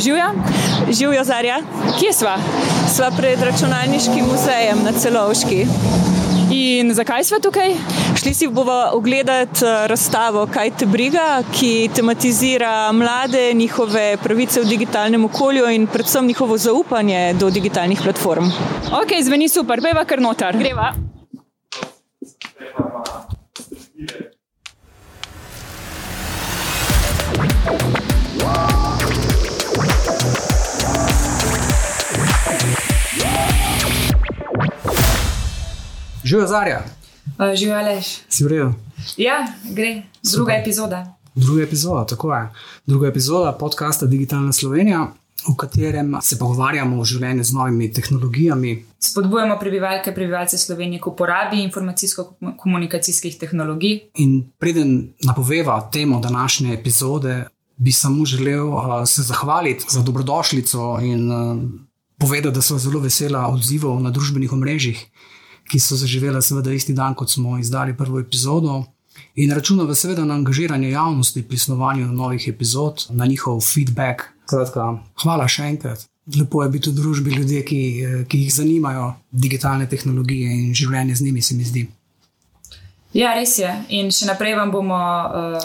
Živijo, živijo zarja. Kje sva? Sva pred računalniškim muzejem na celovški. In zakaj smo tukaj? Šli si bomo ogledati eh, razstavo Kaj te briga, ki tematizira mlade, njihove pravice v digitalnem okolju in predvsem njihovo zaupanje do digitalnih platform. Ok, zveni super, peva kar notar. Greva. Živijo Zarja. Uh, Živijo Aleš. Si v redu? Ja, gre. Druga Super. epizoda. Druga epizoda, tako je. Druga epizoda podcasta Digitalna Slovenija, v katerem se pogovarjamo o življenju z novimi tehnologijami. Spodbujamo prebivalke in prebivalce Slovenije k uporabi informacijsko-komunikacijskih tehnologij. In preden napoveva temo današnje epizode, bi samo želel uh, se zahvaliti za dobrodošlico in uh, povedati, da so zelo vesela odzivov na družbenih omrežjih, ki so zaživela seveda isti dan, kot smo izdali prvo epizodo. In računamo seveda na angažiranje javnosti pri snovanju novih epizod, na njihov feedback. Kratka, hvala še enkrat. Lepo je biti v družbi ljudi, ki, eh, ki jih zanimajo digitalne tehnologije in življenje z njimi, se mi zdi. Ja, res je. In še naprej vam bomo uh,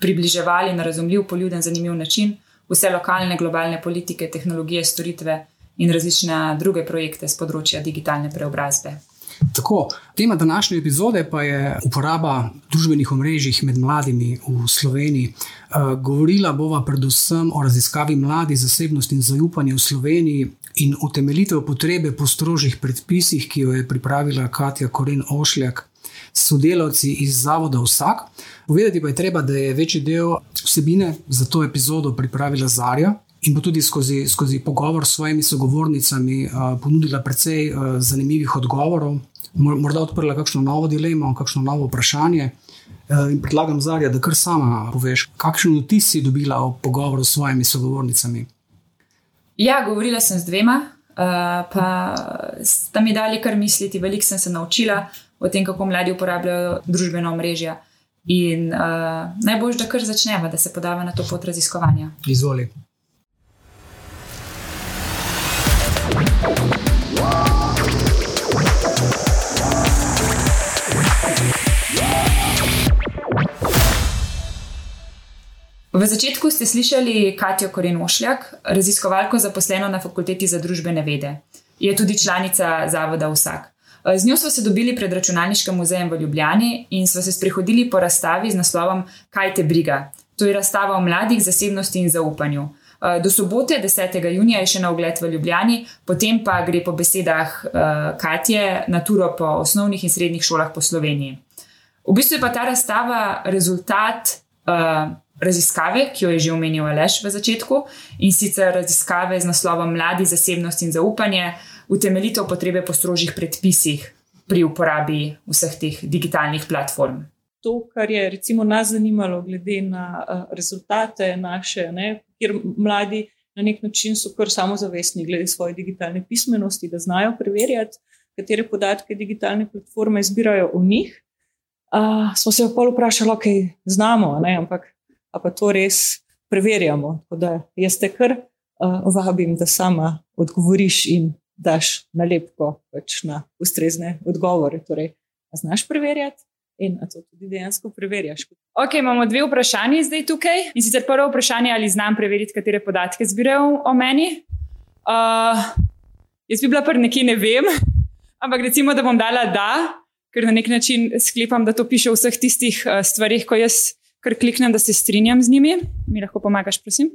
približevali na razumljiv, poljuden, zanimiv način vse lokalne, globalne politike, tehnologije, storitve in različne druge projekte z področja digitalne preobrazbe. Tako, tema današnje epizode pa je uporaba družbenih omrežij med mladimi v Sloveniji. Uh, govorila bova predvsem o raziskavi mladih, zasebnosti in zaupanja v Sloveniji in utemeljitev potrebe po strožjih predpisih, ki jo je pripravila Katja Koren Ošljak. Sodelavci iz Zavoda Vsak. Povedati pa je treba, da je večji del vsebine za to epizodo pripravila Zarja in bo tudi skozi, skozi pogovor s svojimi sogovornicami uh, ponudila precej uh, zanimivih odgovorov, morda odprla kakšno novo dilemo, kakšno novo vprašanje. Uh, in predlagam Zarja, da kar sama poveš, kakšen vtis si dobila o pogovoru s svojimi sogovornicami. Ja, govorila sem z dvema, uh, pa sta mi dali kar misliti. Veliko sem se naučila o tem, kako mladi uporabljajo družbena omrežja. In uh, najbolj, da kar začnemo, da se podava na to pot raziskovanja. Izvoli. V začetku ste slišali Katijo Korenošljak, raziskovalko zaposleno na Fakulteti za družbene vede. Je tudi članica Zavoda Vsak. Z njo smo se dobili pred računalniškim muzejem v Ljubljani in smo se sprehodili po razstavi z naslovom Kaj te briga? To je razstava o mladih, zasebnosti in zaupanju. Do sobote, 10. junija, je še na ogled v Ljubljani, potem pa gre po besedah Katje na turo po osnovnih in srednjih šolah po Sloveniji. V bistvu je pa ta razstava rezultat raziskave, ki jo je že omenil Aleš v začetku, in sicer raziskave z naslovom Mladi, zasebnost in zaupanje, utemeljitev potrebe po strožjih predpisih pri uporabi vseh teh digitalnih platform. To, kar je recimo nas zanimalo, glede na uh, rezultate naše, ne, kjer mladi na nek način so kar samozavestni glede svoje digitalne pismenosti, da znajo preverjati, katere podatke digitalne platforme zbirajo o njih. Uh, smo se pa vprašali, kaj okay, znamo, ne, ampak pa to res preverjamo. Tako da jaz te kar uh, vabim, da sama odgovoriš in daš nalepko pač na ustrezne odgovore. Torej, znaš preverjati in to tudi dejansko preverjaš. Ok, imamo dve vprašanji zdaj tukaj. In sicer prvo vprašanje, ali znam preveriti, katere podatke zbirajo o meni. Uh, jaz bi bila prvi nekje, ne vem, ampak recimo, da bom dala da, ker na nek način sklepam, da to piše v vseh tistih uh, stvarih, ko jaz kar kliknem, da se strinjam z njimi. Mi lahko pomagaš, prosim.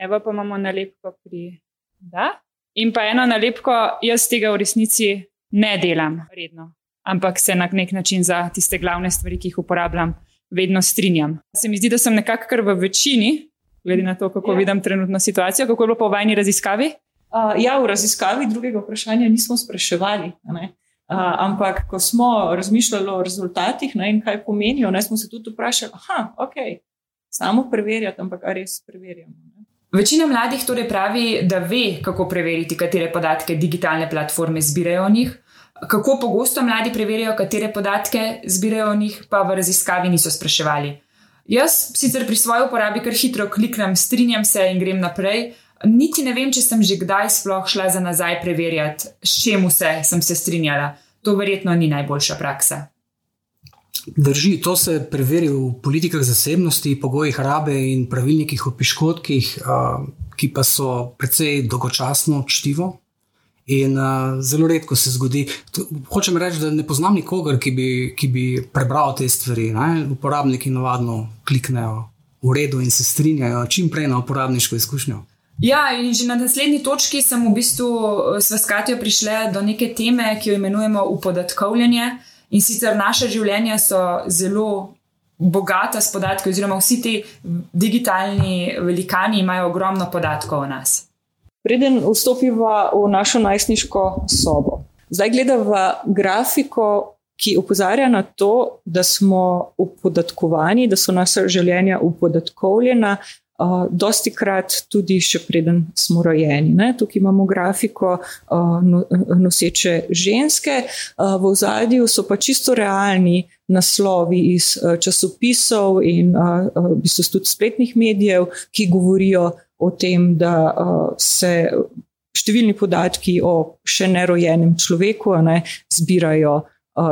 Evo pa imamo nalepko pri da. In pa eno nalepko, jaz tega v resnici ne delam redno, ampak se na nek način za tiste glavne stvari, ki jih uporabljam, vedno strinjam. Se mi zdi, da sem nekako kar v večini, glede na to, kako ja. vidim trenutno situacijo, kako je bilo po vajni raziskavi. Uh, ja, v raziskavi drugega vprašanja nismo spraševali. Uh, ampak, ko smo razmišljali o rezultatih ne, in kaj pomenijo, ne, smo se tudi vprašali, da okay, samo preverjati, ampak ali res preverjamo. Ne. Večina mladih torej pravi, da ve, kako preveriti, katere podatke digitalne platforme zbirajo o njih. Kako pogosto mladi preverjajo, katere podatke zbirajo o njih, pa v raziskavi niso spraševali. Jaz sicer pri svoji uporabi kar hitro kliknem, strinjam se in grem naprej. Niti ne vem, če sem že kdaj sploh šla za nazaj preverjati, s čim vse sem se strinjala. To verjetno ni najboljša praksa. Drži, to se preveri v politikah zasebnosti, pogojih rabe in pravilnikih o piškotkih, ki pa so precej dolgočasno čtivo. In uh, zelo redko se zgodi. Hočem reči, da ne poznam nikogar, ki bi, ki bi prebral te stvari. Ne? Uporabniki navadno kliknejo v redu in se strinjajo čim prej na uporabniško izkušnjo. Ja, in že na naslednji točki sem v bistvu s Vaskatijo prišla do neke teme, ki jo imenujemo upodatkovljanje. In sicer naše življenja so zelo bogata s podatki, oziroma vsi ti digitalni velikani imajo ogromno podatkov o nas. Preden vstopiva v našo najstniško sobo. Zdaj gledava grafiko, ki opozarja na to, da smo upodatkovani, da so naša življenja upodatkovljena, uh, dosti krat tudi še preden smo rojeni. Ne? Tukaj imamo grafiko uh, no, noseče ženske, uh, v zadju so pa čisto realni naslovi iz časopisov in v bistvu tudi spletnih medijev, ki govorijo o tem, da se številni podatki o še nerojenem človeku ne, zbirajo,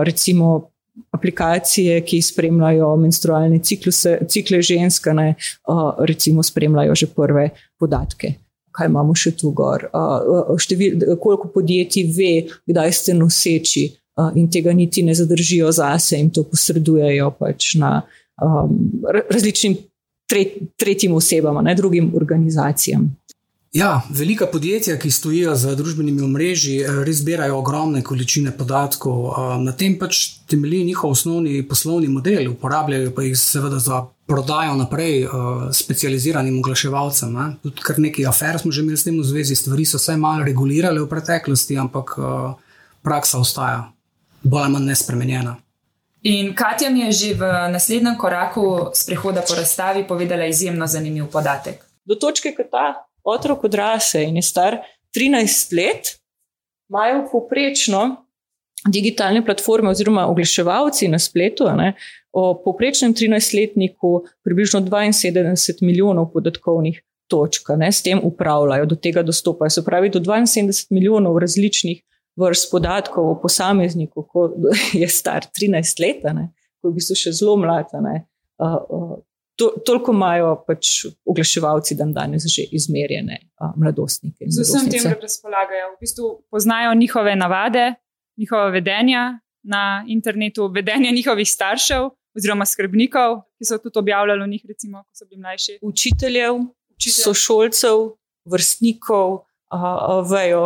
recimo aplikacije, ki spremljajo menstrualne cikluse, cikle ženske, ne, uh, recimo spremljajo že prve podatke. Kaj imamo še tu gor? Uh, števil, koliko podjetij ve, kdaj ste noseči uh, in tega niti ne zadržijo zase in to posredujejo pač na um, različnim tretjim osebam, ne drugim organizacijam. Ja, velika podjetja, ki stojijo za družbenimi omrežji, eh, res zbirajo ogromne količine podatkov. Eh, na tem pač temelji njihov osnovni poslovni model, uporabljajo pa jih seveda za prodajo naprej uh, specializiranim oglaševalcem. Ne? Tudi kar nekaj afer smo že imeli s tem v zvezi, stvari so se malo regulirale v preteklosti, ampak praksa ostaja bolj ali manj nespremenjena. In Katja mi je že v naslednjem koraku sprehoda po razstavi povedala izjemno zanimiv podatek. Do točke, ko ta otrok odrase in je star 13 let, imajo poprečno digitalne platforme oziroma oglaševalci na spletu ne, o poprečnem 13-letniku približno 72 milijonov podatkovnih točk, ne, s tem upravljajo, do tega dostopajo. Se pravi, do 72 milijonov različnih vrst podatkov o posamezniku, ko je star 13 let, ne, ko je v bistvu še zelo mlad. Ne, to, toliko imajo pač oglaševalci dan danes že izmerjene uh, mladostnike. Z vsem tem, da razpolagajo, v bistvu poznajo njihove navade, njihova vedenja na internetu, vedenje njihovih staršev. Oziroma, skrbnikov, ki so tudi objavljali o njih, recimo, ko so bili mlajši. Učiteljev, Učitelj. sošolcev, vrstnikov, vejo,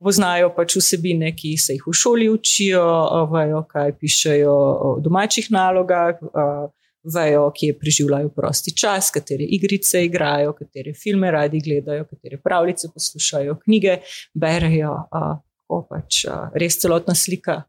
poznajo pač vsebine, ki se jih v šoli učijo, vejo, kaj pišejo o domačih nalogah, vejo, kje preživljajo prosti čas, katere igrice igrajo, katere filme radi gledajo, katere pravljice poslušajo, knjige berejo. Pač, res celotna slika.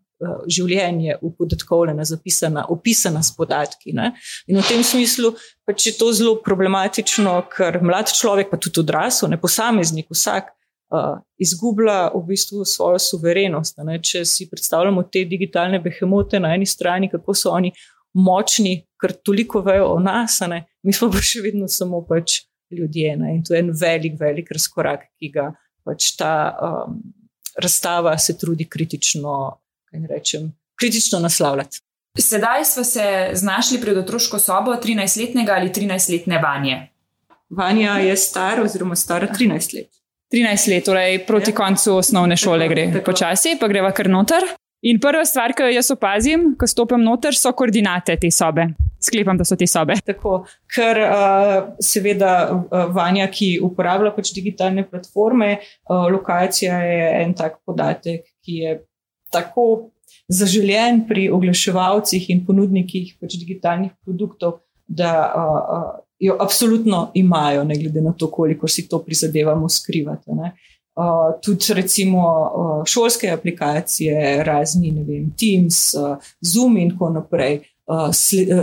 Življenje je upodatkovljeno, zapisana, opisana s podatki. Ne? In v tem smislu pač je to zelo problematično, ker mlad človek, pa tudi odrasel, ne posameznik, vsak uh, izgublja v bistvu svojo suverenost. Ne? Če si predstavljamo te digitalne behemote na eni strani, kako so oni močni, ker toliko vejo o nas, ne? mi smo pa še vedno samo pač ljudje. Ne? In to je en velik, velik razkorak, ki ga pač ta um, razstava se trudi kritično, kaj rečem, kritično naslavljati. Sedaj smo se znašli pred otroško sobo 13-letnega ali 13-letne Vanje. Vanja je star, oziroma stara 13 let. 13 let, torej proti ja. koncu osnovne šole gre. Počasi pa greva kar noter. In prva stvar, ki jo jaz opazim, ko stopim noter, so koordinate te sobe. Sklepam, da so te sobe. Tako, ker uh, seveda uh, Vanja, ki uporablja pač digitalne platforme, uh, lokacija je en tak podatek, ki je tako zaželjen pri oglaševalcih in ponudnikih pač digitalnih produktov, da uh, jo absolutno imajo, ne glede na to, koliko si to prizadevamo skrivati. Uh, tudi recimo uh, šolske aplikacije, razni vem, Teams, uh, Zoom in tako naprej, uh,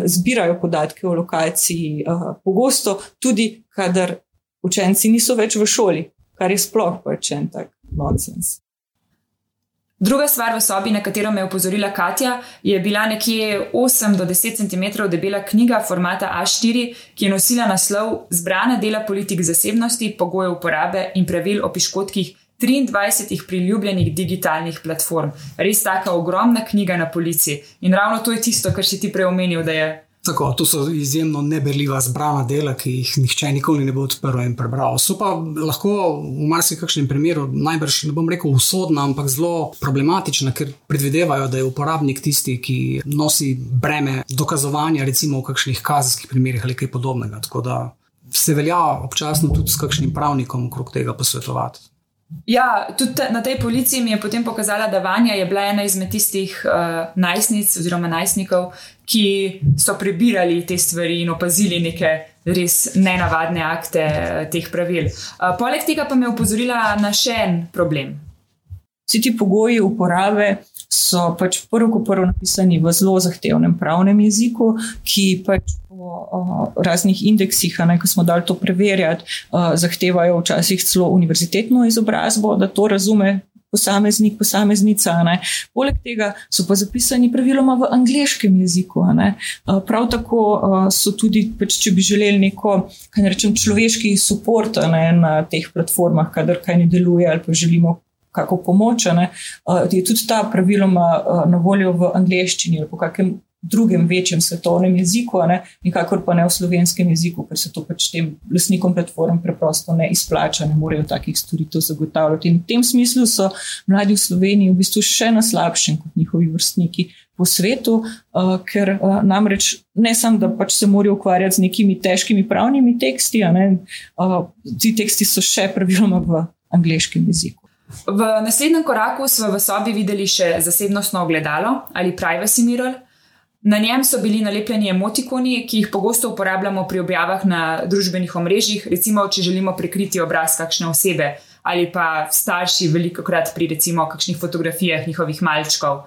zbirajo podatke o lokaciji, uh, pogosto tudi, kadar učenci niso več v šoli, kar je sploh pač en tak nonsens. Druga stvar v sobi, na katero me je upozorila Katja, je bila nekje 8 do 10 cm debela knjiga formata A4, ki je nosila naslov Zbrana dela politik zasebnosti, pogojev uporabe in pravil o piškotkih 23 priljubljenih digitalnih platform. Res taka ogromna knjiga na polici. In ravno to je tisto, kar si ti prej omenil, da je Tako, to so izjemno neberljiva zbrana dela, ki jih nihče nikoli ne bo odprl in prebral. So pa lahko v marsikakšnem primeru, najbrž ne bom rekel usodna, ampak zelo problematična, ker predvidevajo, da je uporabnik tisti, ki nosi breme dokazovanja, recimo v kakšnih kazenskih primerih ali kaj podobnega. Tako da se velja občasno tudi s kakšnim pravnikom okrog tega posvetovati. Ja, tudi na tej policiji mi je potem pokazala, da Vanja je bila ena izmed tistih uh, najstnic oziroma najstnikov, ki so prebirali te stvari in opazili neke res nenavadne akte uh, teh pravil. Uh, poleg tega pa me je upozorila na še en problem. Vsi ti pogoji uporabe so pač prvo, kot prvo, napisani v zelo zahtevnem pravnem jeziku, ki pač po raznih indeksih, ne, ko smo dali to preverjati, zahtevajo včasih celo univerzitetno izobrazbo, da to razume. Posameznik, posameznica. Ne. Poleg tega so pa zapisani praviloma v angliškem jeziku. Ne. Prav tako so tudi, pač, če bi želeli neko, kaj rečem, človeški podpor na teh platformah, kadar kaj ne deluje ali pa želimo kako pomoč, ne, je tudi ta praviloma na voljo v angliščini ali po kakem drugem večjem svetovnem jeziku, ne, nikakor pa ne v slovenskem jeziku, ker se to pač tem lasnikom platform preprosto ne izplača, ne morejo takih storitev zagotavljati. In v tem smislu so mladi v Sloveniji v bistvu še na slabšem kot njihovi vrstniki. Po svetu, uh, ker uh, namreč ne samo, da pač se morajo ukvarjati z nekimi težkimi pravnimi teksti, ne, uh, ti teksti so še praviloma v angliškem jeziku. V naslednjem koraku smo v sobi videli še zasebnostno ogledalo ali privacy mirror, Na njem so bili nalepljeni emotikoni, ki jih pogosto uporabljamo pri objavah na družbenih omrežjih, recimo, če želimo prekriti obraz kakšne osebe ali pa starši, veliko krat pri recimo kakšnih fotografijah njihovih malčkov.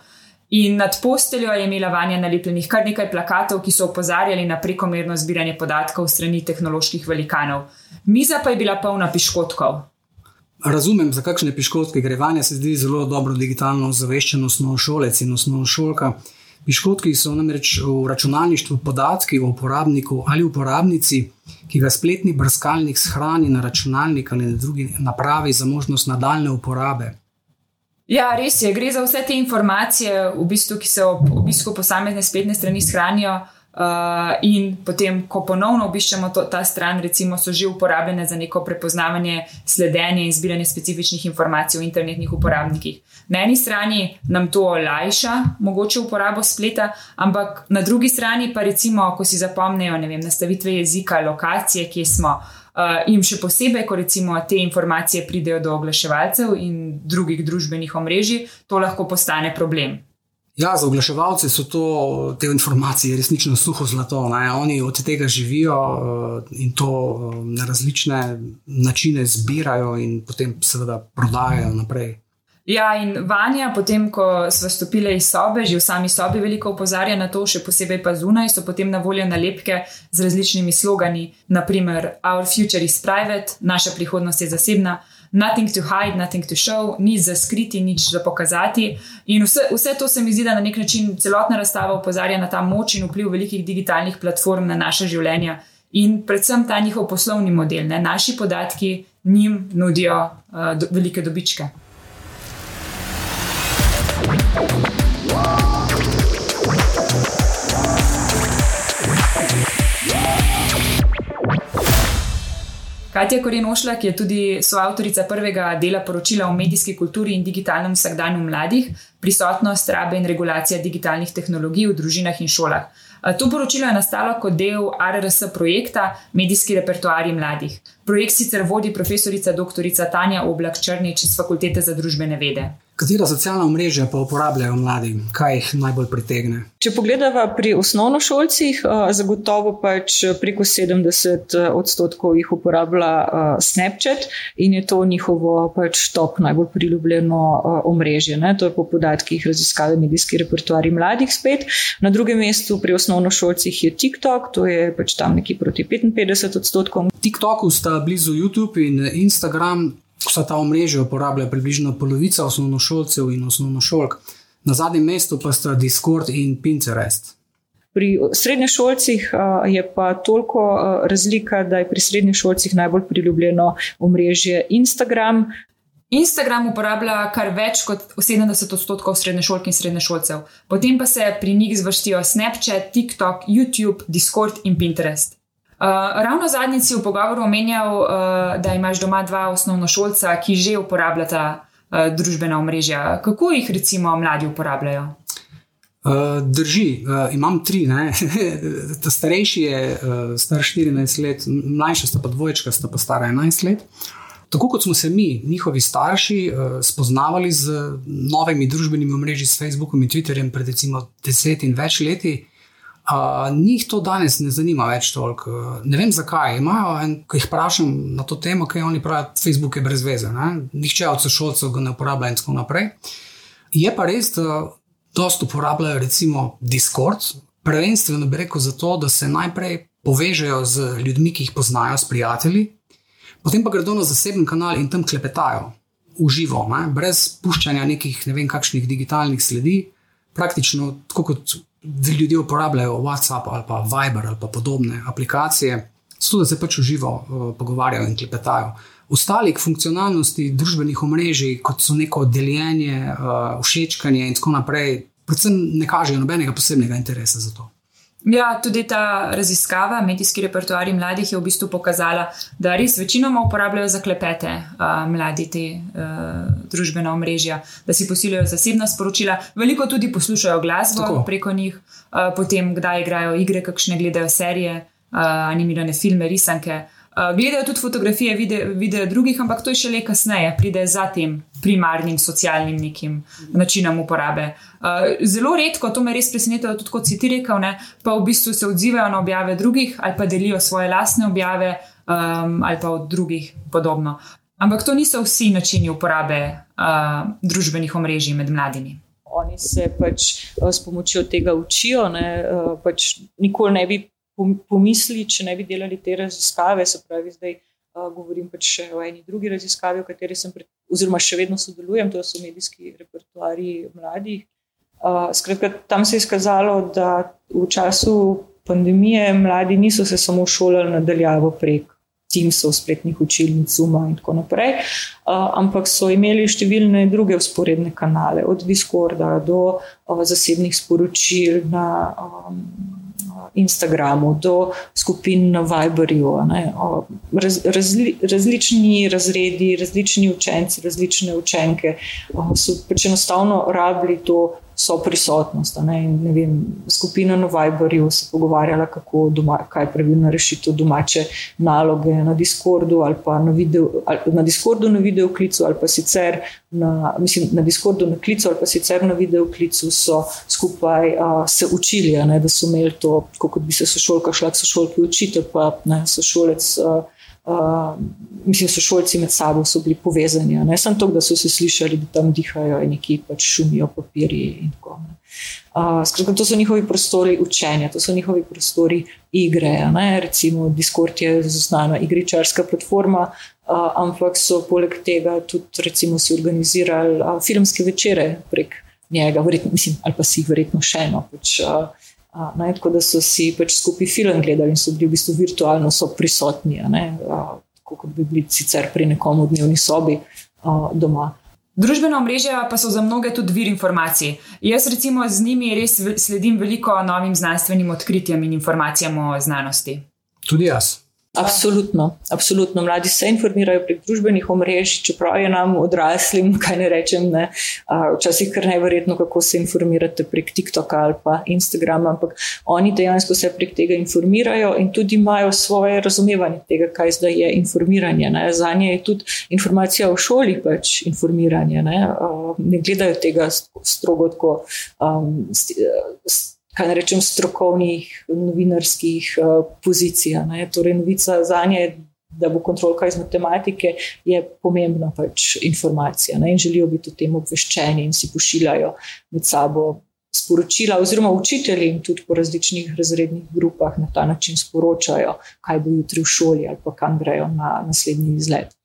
In nad posteljo je imela vanja nalepljenih kar nekaj plakatov, ki so opozarjali na prekomerno zbiranje podatkov strani tehnoloških velikanov. Miza pa je bila polna piškotkov. Razumem, za kakšne piškotke gre. Vanja se zdi zelo dobro digitalno ozaveščeno osnovnošolec in osnovnošolka. Piškotki so namreč v računalništvu podatki o uporabniku ali uporabnici, ki ga spletni brskalnik shrani na računalnik ali na drugi napravi za možnost nadaljne uporabe. Ja, res je. Gre za vse te informacije, v bistvu, ki se ob obisku posamezne spletne strani shranijo. Uh, in potem, ko ponovno obiščemo to, ta stran, recimo, so že uporabljene za neko prepoznavanje, sledenje in zbiranje specifičnih informacij o internetnih uporabnikih. Na eni strani nam to olajša, mogoče uporabo spleta, ampak na drugi strani pa recimo, ko si zapomnijo vem, nastavitve jezika, lokacije, kje smo. Uh, in še posebej, ko recimo te informacije pridejo do oglaševalcev in drugih družbenih omrežij, to lahko postane problem. Ja, za oglaševalce so to, te informacije resnično suho zlato. Ne? Oni od tega živijo uh, in to uh, na različne načine zbirajo in potem seveda prodajajo naprej. Ja, in Vanja, potem, ko smo stopili iz sobe, že v sami sobi veliko opozarja na to, še posebej pa zunaj, so potem na voljo nalepke z različnimi slogani, naprimer Our future is private, naša prihodnost je zasebna nothing to hide, nothing to show, nič za skriti, nič za pokazati. In vse, vse to se mi zdi, da na nek način celotna razstava opozarja na ta moč in vpliv velikih digitalnih platform na naše življenje in predvsem ta njihov poslovni model. Ne? Naši podatki njim nudijo uh, do, velike dobičke. Katja Korenošla, ki je tudi soavtorica prvega dela poročila o medijski kulturi in digitalnem vsakdanju mladih, prisotnost, rabe in regulacija digitalnih tehnologij v družinah in šolah. To poročilo je nastalo kot del RRS projekta Medijski repertoarji mladih. Projekt sicer vodi profesorica dr. Tanja Oblak Črnič iz Fakultete za družbene vede. Katera socialna mreža pa uporabljajo mladi, kaj jih najbolj pritegne? Če pogledamo pri osnovnošolcih, zagotovo pač preko 70 odstotkov jih uporablja Snapchat in je to njihovo pač top najbolj priljubljeno omrežje. Ne? To je po podatkih raziskave medijski repertoarji mladih spet. Na drugem mestu pri osnovnošolcih je TikTok, to je pač tam nekje proti 55 odstotkom. TikToku sta blizu YouTube in Instagram vsa ta omrežja uporablja približno polovica osnovnošolcev in osnovnošolk, na zadnjem mestu pa sta Discord in Pinterest. Pri srednješolcih je pa toliko razlika, da je pri srednješolcih najbolj priljubljeno omrežje Instagram. Instagram uporablja kar več kot 70 odstotkov srednješolk in srednješolcev, potem pa se pri njih zvrstijo Snapchat, TikTok, YouTube, Discord in Pinterest. Uh, ravno zadnji si v pogovoru omenjal, uh, da imaš doma dva osnovnošolca, ki že uporabljata uh, družbena omrežja. Kako jih recimo mladi uporabljajo? Uh, drži, uh, imam tri. Ta starejši je uh, star 14 let, mlajša sta pa dvojčka, sta pa stara 11 let. Tako kot smo se mi, njihovi starši, uh, spoznavali z novimi družbenimi omrežji, s Facebookom in Twitterjem pred recimo deset in več leti, uh, Uh, njih to danes ne zanima več toliko. Ne vem zakaj. Imajo, en, ko jih vprašam na to temo, kaj oni pravijo, Facebook je brez veze. Ne? Nihče od sošolcev ga ne uporablja in tako naprej. Je pa res, da dosta uporabljajo recimo Discord, prvenstveno bi rekel zato, da se najprej povežejo z ljudmi, ki jih poznajo, s prijatelji, potem pa gredo na zaseben kanal in tam klepetajo v živo, ne? brez puščanja nekih ne vem kakšnih digitalnih sledi, praktično tako kot ljudje uporabljajo WhatsApp ali pa Viber ali pa podobne aplikacije, zato da se pač uživo uh, pogovarjajo in klepetajo. Ostalih funkcionalnosti družbenih omrežij, kot so neko deljenje, uh, všečkanje in tako naprej, predvsem ne kažejo nobenega posebnega interesa za to. Ja, tudi ta raziskava, medijski repertoar mladih, je v bistvu pokazala, da res večinoma uporabljajo za klepete uh, mladi te uh, družbena omrežja, da si posiljajo zasebna sporočila, veliko tudi poslušajo glasbo Tako. preko njih, uh, potem kdaj igrajo igre, kakšne gledajo serije, uh, animirane filme, risanke. Eh, gledajo tudi fotografije, videe vide drugih, ampak to je šele kasneje, pride za tem primarnim socialnim nekim načinom uporabe. Uh, zelo redko, to me res preseneča, tudi kot si ti rekel, ne, pa v bistvu se odzivajo na objave drugih ali pa delijo svoje lastne objave um, ali pa od drugih podobno. Ampak to niso vsi načini uporabe uh, družbenih omrežij med mladimi. Oni se pač s pomočjo tega učijo, ne, pač nikoli ne bi pomisli, če ne bi delali te raziskave. Se pravi, zdaj govorim pač še o eni drugi raziskavi, v kateri sem, pred, oziroma še vedno sodelujem, to so medijski repertoari mladih. Skratka, tam se je izkazalo, da v času pandemije mladi niso se samo šolali nadaljavo prek. Teamsov, spletnih učilnic, Zuma in tako naprej, uh, ampak so imeli številne druge usporedne kanale, od Discorda do uh, zasebnih sporočil na um, Instagramu, do skupin na Viberju. Raz, razli, različni razredi, različni učenci, različne učenke so pač enostavno rabili to so prisotnost. Ne? Ne vem, skupina na Viberju se pogovarjala, kako doma, kaj je pravilna rešitev domače naloge na Discordu ali pa na, video, ali, na Discordu na video klicu ali pa sicer na, mislim, na Discordu na klicu ali pa sicer na video klicu so skupaj uh, se učili, ne? da so imeli to, kot bi se sošolka šla k sošolki učiti, pa ne, sošolec. Uh, Uh, mislim, so šolci med sabo bili povezani. Ne samo to, da so se slišali, da tam dihajo in neki pač šumijo papirji. Uh, skratka, to so njihovi prostori učenja, to so njihovi prostori igre. Ne? Recimo, Discord je znana igričarska platforma, uh, ampak so poleg tega tudi recimo, si organizirali uh, filmske večere prek njega, verjetno, mislim, ali pa si jih verjetno še eno. Pač, uh, Ne, tako da so si pač skupaj film gledali in so bili v bistvu virtualno prisotni, kot bi bili sicer pri nekom v dnevni sobi a, doma. Družbena omrežja pa so za mnoge tudi vir informacij. Jaz recimo z njimi res sledim veliko novim znanstvenim odkritjem in informacijam o znanosti. Tudi jaz. Absolutno, absolutno. Mladi se informirajo prek družbenih omrežij, čeprav je nam odraslim, kaj ne rečem, ne, včasih kar nevrjetno, kako se informirate prek TikToka ali pa Instagrama, ampak oni dejansko se prek tega informirajo in tudi imajo svoje razumevanje tega, kaj zdaj je informiranje. Ne. Za nje je tudi informacija o šoli pač informiranje. Ne, ne gledajo tega strogo tako. Um, kaj rečem, strokovnih novinarskih uh, pozicij. Torej, novica za nje, da bo kontrolka iz matematike, je pomembna pač informacija ne? in želijo biti o tem obveščeni in si pošiljajo med sabo. Sporočila, oziroma učitelji jim tudi po različnih razrednih grupah na ta način sporočajo, kaj bo jutri v šoli ali pa kam grejo na naslednji izlet.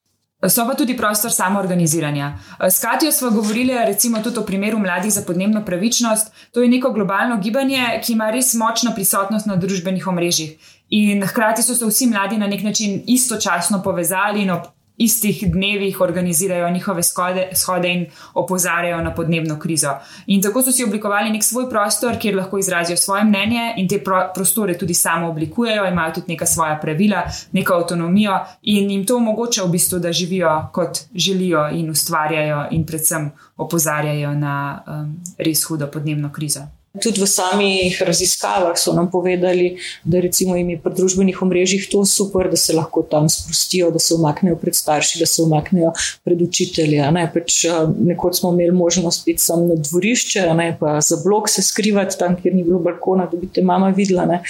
So pa tudi prostor samoorganiziranja. S Katijo smo govorili recimo tudi o primeru mladih za podnebno pravičnost. To je neko globalno gibanje, ki ima res močno prisotnost na družbenih omrežjih. In hkrati so se vsi mladi na nek način istočasno povezali in istih dnevih organizirajo njihove skode, shode in opozarjajo na podnebno krizo. In tako so si oblikovali nek svoj prostor, kjer lahko izrazijo svoje mnenje in te pro, prostore tudi samo oblikujejo, imajo tudi neka svoja pravila, neko avtonomijo in jim to omogoča v bistvu, da živijo kot želijo in ustvarjajo in predvsem opozarjajo na um, res hudo podnebno krizo. Tudi v samih raziskavah so nam povedali, da recimo jim je pri družbenih omrežjih to super, da se lahko tam sprostijo, da se umaknejo pred starši, da se umaknejo pred učitelji. Ne? Pač, nekoč smo imeli možnost biti tam na dvorišče, ne? pa za blok se skrivati tam, kjer ni bilo balkona, da bi te mama videla. Ne?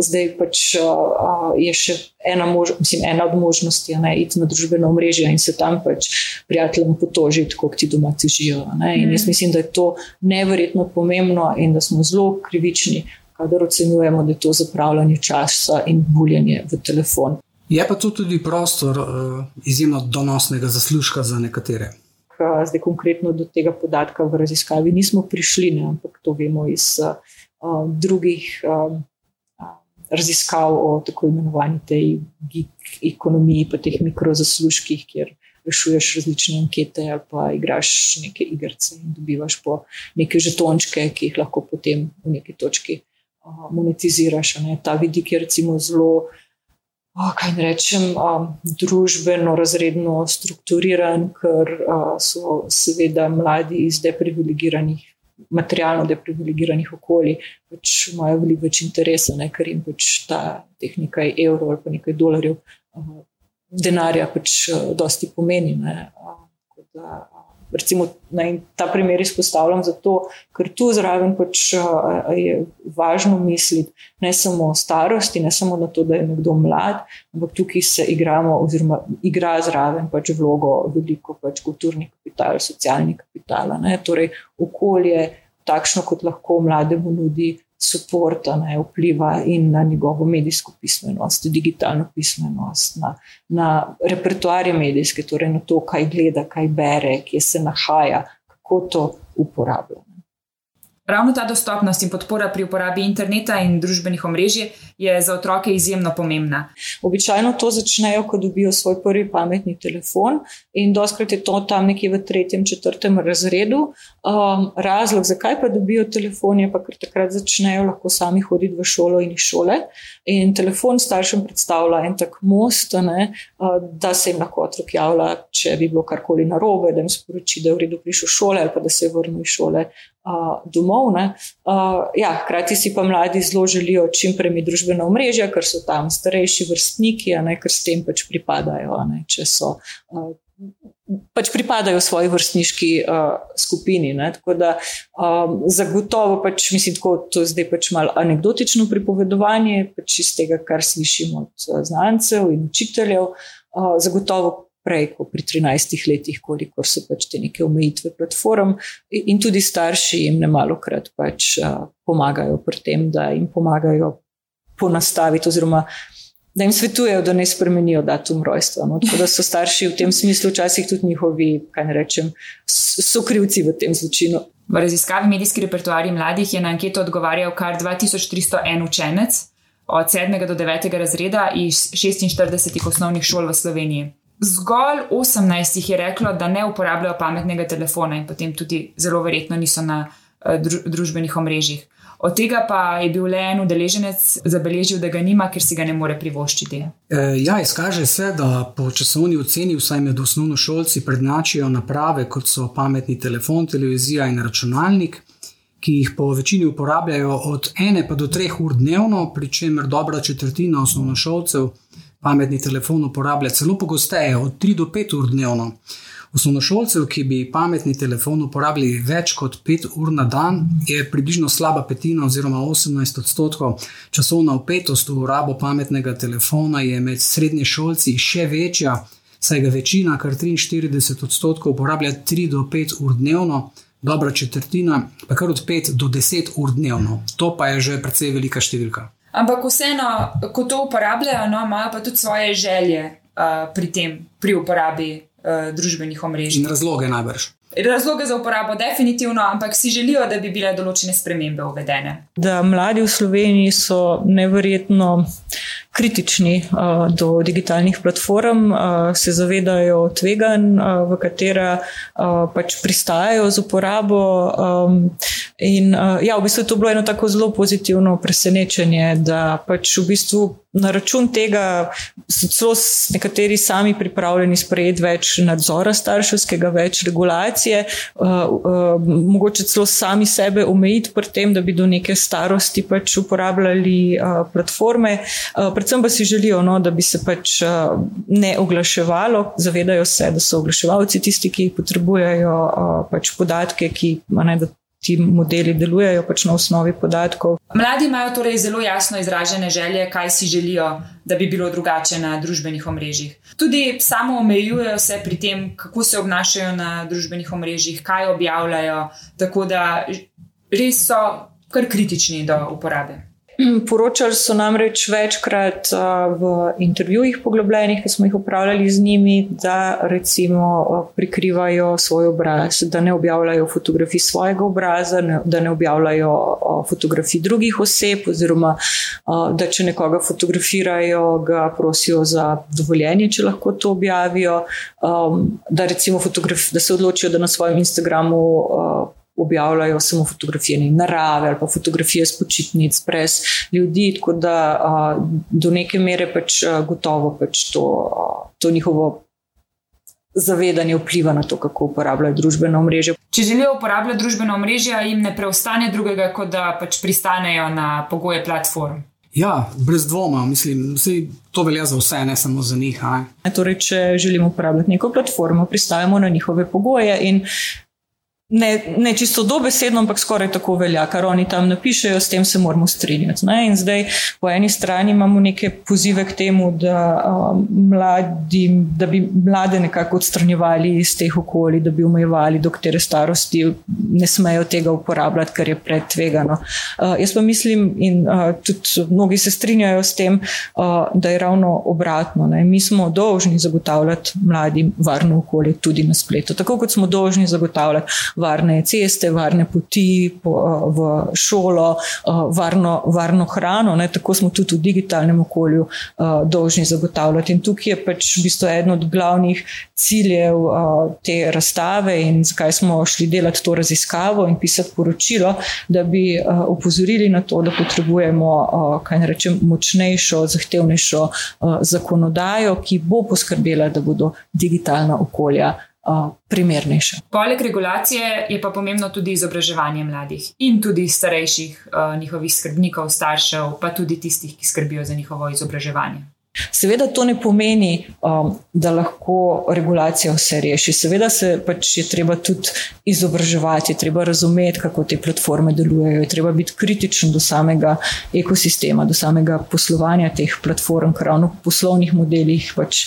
Zdaj pač je še ena, mož, mislim, ena od možnosti, da iti na družbeno omrežje in se tam pač prijateljem potožiti, kako ti doma težijo. In jaz mhm. mislim, da je to neverjetno pomembno in da smo zelo krivični, kadar ocenjujemo, da je to zapravljanje časa in buljenje v telefon. Je pa to tudi prostor uh, izjemno donosnega zaslužka za nekatere. Zdaj, konkretno do tega podatka v raziskavi nismo prišli, ne, ampak to vemo iz uh, drugih. Uh, raziskav o tako imenovani tej gig ekonomiji, pa teh mikrozaslužkih, kjer rešuješ različne ankete ali pa igraš neke igrice in dobivaš po neke žetončke, ki jih lahko potem v neki točki uh, monetiziraš. Ne. Ta vidik je recimo zelo. Oh, kaj rečem, um, družbeno, razredno strukturiran, ker uh, so seveda mladi iz deprivilegiranih materialno deprivilegiranih okolij, pač imajo veliko več interesa, ne, ker jim pač ta teh nekaj evrov ali pa nekaj dolarjev uh, denarja pač uh, dosti pomeni. Ne, uh, da, uh, recimo, ne, ta primer izpostavljam zato, ker tu zraven pač je važno misliti ne samo o starosti, ne samo na to, da je nekdo mlad, ampak tukaj se igramo, oziroma igra zraven pač vlogo veliko pač kulturni kapital, socialni kapital. Torej, okolje takšno, kot lahko mlademu nudi suporta, ne, vpliva in na njegovo medijsko pismenost, digitalno pismenost, na, na repertoarje medijske, torej na to, kaj gleda, kaj bere, kje se nahaja, kako to uporablja. Ravno ta dostopnost in podpora pri uporabi interneta in družbenih omrežij je za otroke izjemno pomembna. Običajno to začnejo, ko dobijo svoj prvi pametni telefon, in doskrat je to tam nekje v tretjem, četrtem razredu. Um, razlog, zakaj pa dobijo telefon, je pa, ker takrat začnejo lahko sami hoditi v šolo in iz šole. In telefon staršem predstavlja en tak most, ne, da se jim lahko otrok javlja, če bi bilo karkoli narobe, da jim sporoči, da je v redu prišel šole ali pa da se je vrnil iz šole domov. Uh, ja, hkrati si pa mladi zelo želijo čim prej mi družbena omrežja, ker so tam starejši vrstniki, ne, ker s tem pač pripadajo. Ne, če so. Uh, Pač pripadajo svoji vrstniški uh, skupini. Ne? Tako da um, zagotovo, pač, mislim, da to je zdaj pač malo anekdotično pripovedovanje, pač iz tega, kar slišimo od uh, znancev in učiteljev. Uh, zagotovo prej, kot pri 13 letih, koliko so pač te neke omejitve platform, in tudi starši jim ne malo krat pač pomagajo pri tem, da jim pomagajo ponastaviti, oziroma da jim svetujejo, da ne spremenijo datum rojstva. No? Tako da so starši v tem smislu včasih tudi njihovi, kaj ne rečem, so krivci v tem zločinu. V raziskavi medijski repertoarji mladih je na anketo odgovarjal kar 2301 učenec. Od 7. do 9. razreda iz 46 osnovnih šol v Sloveniji. Zgolj 18 jih je reklo, da ne uporabljajo pametnega telefona in potem tudi zelo verjetno niso na uh, družbenih omrežjih. Od tega pa je bil le en udeleženec zabeležil, da ga nima, ker si ga ne more privoščiti. E, ja, izkaže se, da po časovni oceni, vsaj med osnovnošolci, prednačijo naprave, kot so pametni telefon, televizija in računalnik, ki jih po večini uporabljajo od ene pa do treh ur dnevno, pri čemer dobra četrtina osnovnošolcev pametni telefon uporablja celo pogosteje, od 3 do 5 ur dnevno. Osnovnošolcev, ki bi pametni telefon uporabljali več kot 5 ur na dan, je približno slaba petina, oziroma 18 odstotkov. Časovna upetost v uporabo pametnega telefona je med srednješolci še večja, saj ga večina, kar 43 odstotkov, uporablja 3 do 5 ur dnevno, dobra četrtina pa kar od 5 do 10 ur dnevno. To pa je že precej velika številka. Ampak vseeno, ko to uporabljajo, no, imajo pa tudi svoje želje. uh, pri tem, pri uporabi uh, družbenih omrežij. In razloge najbrž. Razloge za uporabo, definitivno, ampak si želijo, da bi bile določene spremembe uvedene. Da mladi v Sloveniji so neverjetno kritični uh, do digitalnih platform, uh, se zavedajo tveganj, uh, v katera uh, pač pristajajo z uporabo. Um, in uh, ja, v bistvu je to bilo eno tako zelo pozitivno presenečenje, da pač v bistvu. Na račun tega so celo nekateri sami pripravljeni sprejeti več nadzora starševskega, več regulacije, uh, uh, mogoče celo sami sebe omejiti pri tem, da bi do neke starosti pač uporabljali uh, platforme. Uh, predvsem pa si želijo, no, da bi se pač uh, ne oglaševalo, zavedajo se, da so oglaševalci tisti, ki potrebujejo uh, pač podatke, ki ne, ti modeli delujejo pač na osnovi podatkov. Mladi imajo torej zelo jasno izražene želje, kaj si želijo, da bi bilo drugače na družbenih omrežjih. Tudi samo omejujejo se pri tem, kako se obnašajo na družbenih omrežjih, kaj objavljajo, tako da res so kar kritični do uporabe. Poročali so namreč večkrat v intervjujih poglobljenih, ki smo jih upravljali z njimi, da recimo prikrivajo svoj obraz, da ne objavljajo fotografij svojega obraza, da ne objavljajo fotografij drugih oseb, oziroma da če nekoga fotografirajo, ga prosijo za dovoljenje, če lahko to objavijo, da recimo da se odločijo, da na svojem Instagramu objavljajo samo fotografije narave ali pa fotografije s počitnic, brez ljudi, tako da a, do neke mere pač a, gotovo pač to, a, to njihovo. Zavedanje vpliva na to, kako uporabljajo družbeno mrežo. Če želijo uporabljati družbeno mrežo, jim ne preostane drugega, kot da pač pristanejo na pogoje platform. Ja, brez dvoma, mislim, da to velja za vse, ne samo za njih. Torej, če želimo uporabljati neko platformo, pristajamo na njihove pogoje in ne, ne čisto dobesedno, ampak skoraj tako velja, kar oni tam napišejo, s tem se moramo strinjati. Ne? In zdaj po eni strani imamo neke pozive k temu, da, um, mladi, da bi mlade nekako odstranjevali iz teh okolij, da bi omejevali, do katere starosti ne smejo tega uporabljati, ker je predtvegano. Uh, jaz pa mislim, in uh, tudi mnogi se strinjajo s tem, uh, da je ravno obratno. Ne? Mi smo dolžni zagotavljati mladim varno okolje tudi na spletu, tako kot smo dolžni zagotavljati varne ceste, varne poti po, v šolo, varno, varno hrano. Ne, tako smo tudi v digitalnem okolju dolžni zagotavljati. In tukaj je pač v bistvu eden od glavnih ciljev te razstave in zakaj smo šli delati to raziskavo in pisati poročilo, da bi opozorili na to, da potrebujemo, kaj ne rečem, močnejšo, zahtevnejšo zakonodajo, ki bo poskrbela, da bodo digitalna okolja primernejše. Poleg regulacije je pa pomembno tudi izobraževanje mladih in tudi starejših njihovih skrbnikov, staršev, pa tudi tistih, ki skrbijo za njihovo izobraževanje. Seveda to ne pomeni, um, da lahko regulacija vse reši. Seveda se pač je treba tudi izobraževati, treba razumeti, kako te platforme delujejo, je treba biti kritičen do samega ekosistema, do samega poslovanja teh platform, ker ravno v poslovnih modelih pač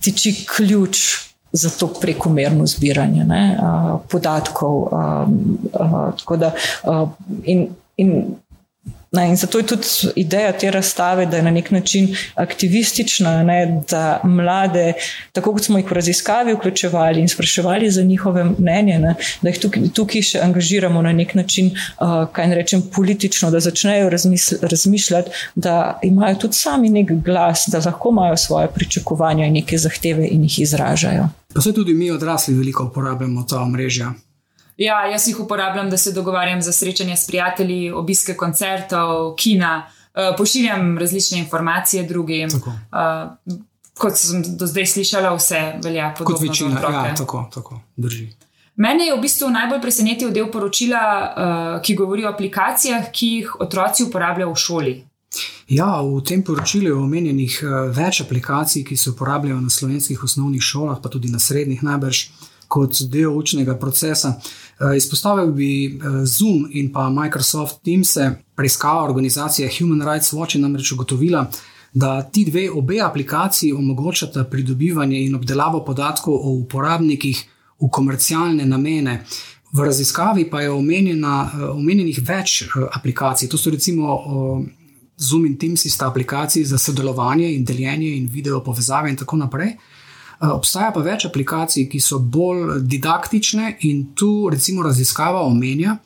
tiči ključ za to prekomerno zbiranje ne, podatkov. Da, in, in, ne, in zato je tudi ideja te razstave, da je na nek način aktivistična, ne, da mlade, tako kot smo jih v raziskavi vključevali in spraševali za njihove mnenje, ne, da jih tukaj, tukaj še angažiramo na nek način, kaj ne rečem, politično, da začnejo razmišljati, da imajo tudi sami nek glas, da lahko imajo svoje pričakovanja in neke zahteve in jih izražajo. Pa se tudi mi odrasli veliko uporabljamo ta omrežja. Ja, jaz jih uporabljam, da se dogovarjam za srečanje s prijatelji, obiske koncertov, kina, uh, pošiljam različne informacije drugim. Uh, kot sem do zdaj slišala, vse velja podobno. Kot večina, ja, tako, tako drži. Mene je v bistvu najbolj presenetil del poročila, uh, ki govori o aplikacijah, ki jih otroci uporabljajo v šoli. Ja, v tem poročilu je omenjenih več aplikacij, ki se uporabljajo na slovenskih osnovnih šolah, pa tudi na srednjih najbrž, kot del učnega procesa. Eh, izpostavil bi eh, Zoom in pa Microsoft Teams, preiskava organizacije Human Rights Watch je namreč ugotovila, da ti dve obe aplikaciji omogočata pridobivanje in obdelavo podatkov o uporabnikih v komercialne namene. V raziskavi pa je omenjena, eh, omenjenih več aplikacij. To so recimo Zoom in Teams sta aplikaciji za sodelovanje in deljenje in video povezave in tako naprej. Obstaja pa več aplikacij, ki so bolj didaktične, in tu recimo raziskava omenja,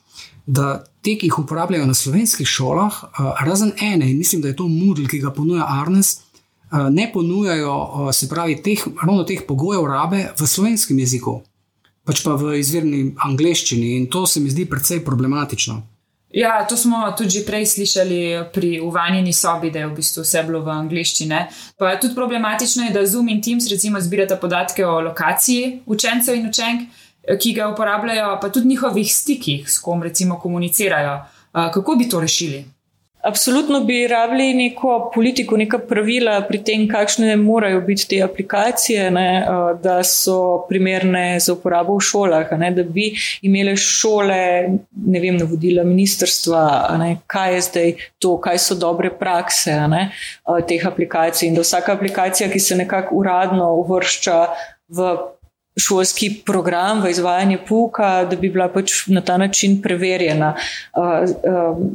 da te, ki jih uporabljajo na slovenskih šolah, razen ene, in mislim, da je to Moodle, ki ga ponuja Arnes, ne ponujajo se pravi teh, ravno teh pogojev rabe v slovenskem jeziku, pač pa v izvirni angleščini, in to se mi zdi precej problematično. Ja, to smo tudi prej slišali pri uvanjeni sobi, da je v bistvu vse bilo v angleščini. Pa tudi problematično je, da Zoom in Teams recimo zbirata podatke o lokaciji učencev in učenk, ki ga uporabljajo, pa tudi njihovih stikih, s kom recimo komunicirajo. Kako bi to rešili? Absolutno bi rabili neko politiko, neka pravila pri tem, kakšne morajo biti te aplikacije, ne, da so primerne za uporabo v šolah, ne, da bi imele šole, ne vem, navodila ministrstva, ne, kaj je zdaj to, kaj so dobre prakse ne, teh aplikacij. In da vsaka aplikacija, ki se nekako uradno uvršča v šolski program v izvajanje pouka, da bi bila pač na ta način preverjena.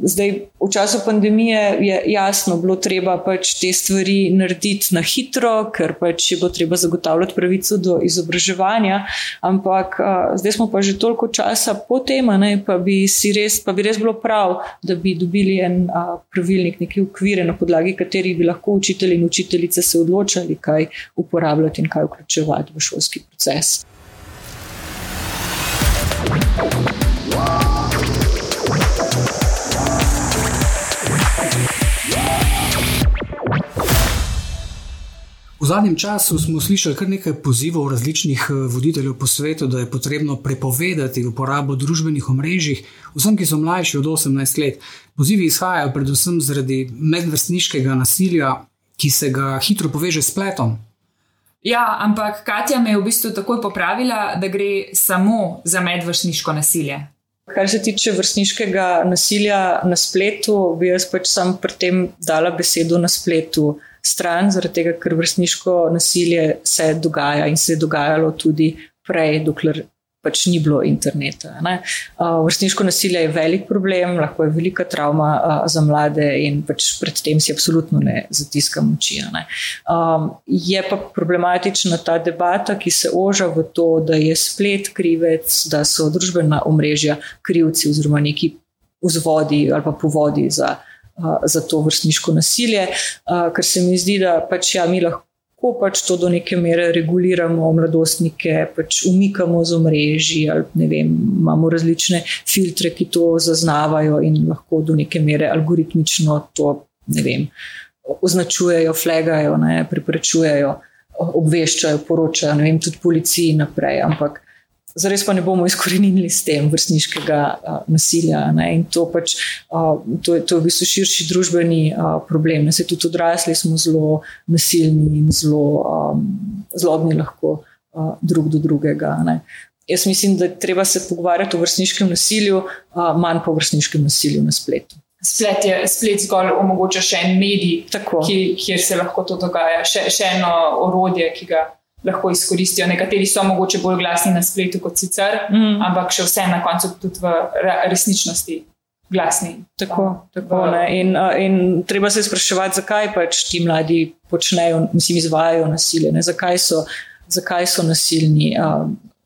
Zdaj, v času pandemije je jasno bilo treba pač te stvari narediti na hitro, ker pač je bilo treba zagotavljati pravico do izobraževanja, ampak zdaj smo pa že toliko časa po tem, pa bi, res, pa bi res bilo prav, da bi dobili en pravilnik, neke ukvire, na podlagi katerih bi lahko učitelji in učiteljice se odločali, kaj uporabljati in kaj vključevati v šolski proces. V zadnjem času smo slišali kar nekaj pozivov različnih eh, voditeljev po svetu, da je potrebno prepovedati uporabo družbenih omrežij vsem, ki so mlajši od 18 let. Pozivi izhajajo predvsem zaradi medvrstniškega nasilja, ki se ga hitro poveže s spletom. Ja, ampak Katja me je v bistvu takoj popravila, da gre samo za medvrstniško nasilje. Kar se tiče vrstniškega nasilja na spletu, bi jaz pač sam pri tem dala besedo na spletu stran, zaradi tega, ker vrstniško nasilje se dogaja in se je dogajalo tudi prej, dokler pač ni bilo interneta. Uh, vrstniško nasilje je velik problem, lahko je velika travma uh, za mlade in pač predtem si absolutno ne zatiskam oči. Ne. Um, je pa problematična ta debata, ki se oža v to, da je splet krivec, da so družbena omrežja krivci oziroma neki vzvodi ali pa povodi za. Za to vrstniško nasilje, ker se mi zdi, da pač ja, mi lahko ko pač to do neke mere reguliramo, mladostnike pač umikamo z omrežji, ali vem, imamo različne filtre, ki to zaznavajo in lahko do neke mere algoritmično to vem, označujejo, flegajo, ne, preprečujejo, obveščajo, poročajo, ne vem, tudi policiji naprej. Ampak zares pa ne bomo izkorenili s tem vrstniškega uh, nasilja. Ne? In to, pač, uh, to, je, to je v bistvu širši družbeni uh, problem. Ne? Se tudi odrasli smo zelo nasilni in zelo um, zlobni lahko uh, drug do drugega. Ne? Jaz mislim, da treba se pogovarjati o vrstniškem nasilju, uh, manj pa o vrstniškem nasilju na spletu. Splet, je, splet zgolj omogoča še en medij, ki, kjer se lahko to dogaja, še, še eno orodje, ki ga lahko izkoristijo. Nekateri so mogoče bolj glasni na spletu kot sicer, mm. ampak še vse na koncu tudi v resničnosti. Glasni. Tako, tako in, in treba se spraševati, zakaj pač ti mladi počnejo, mislim, izvajajo nasilje, ne? Zakaj, so, zakaj so nasilni.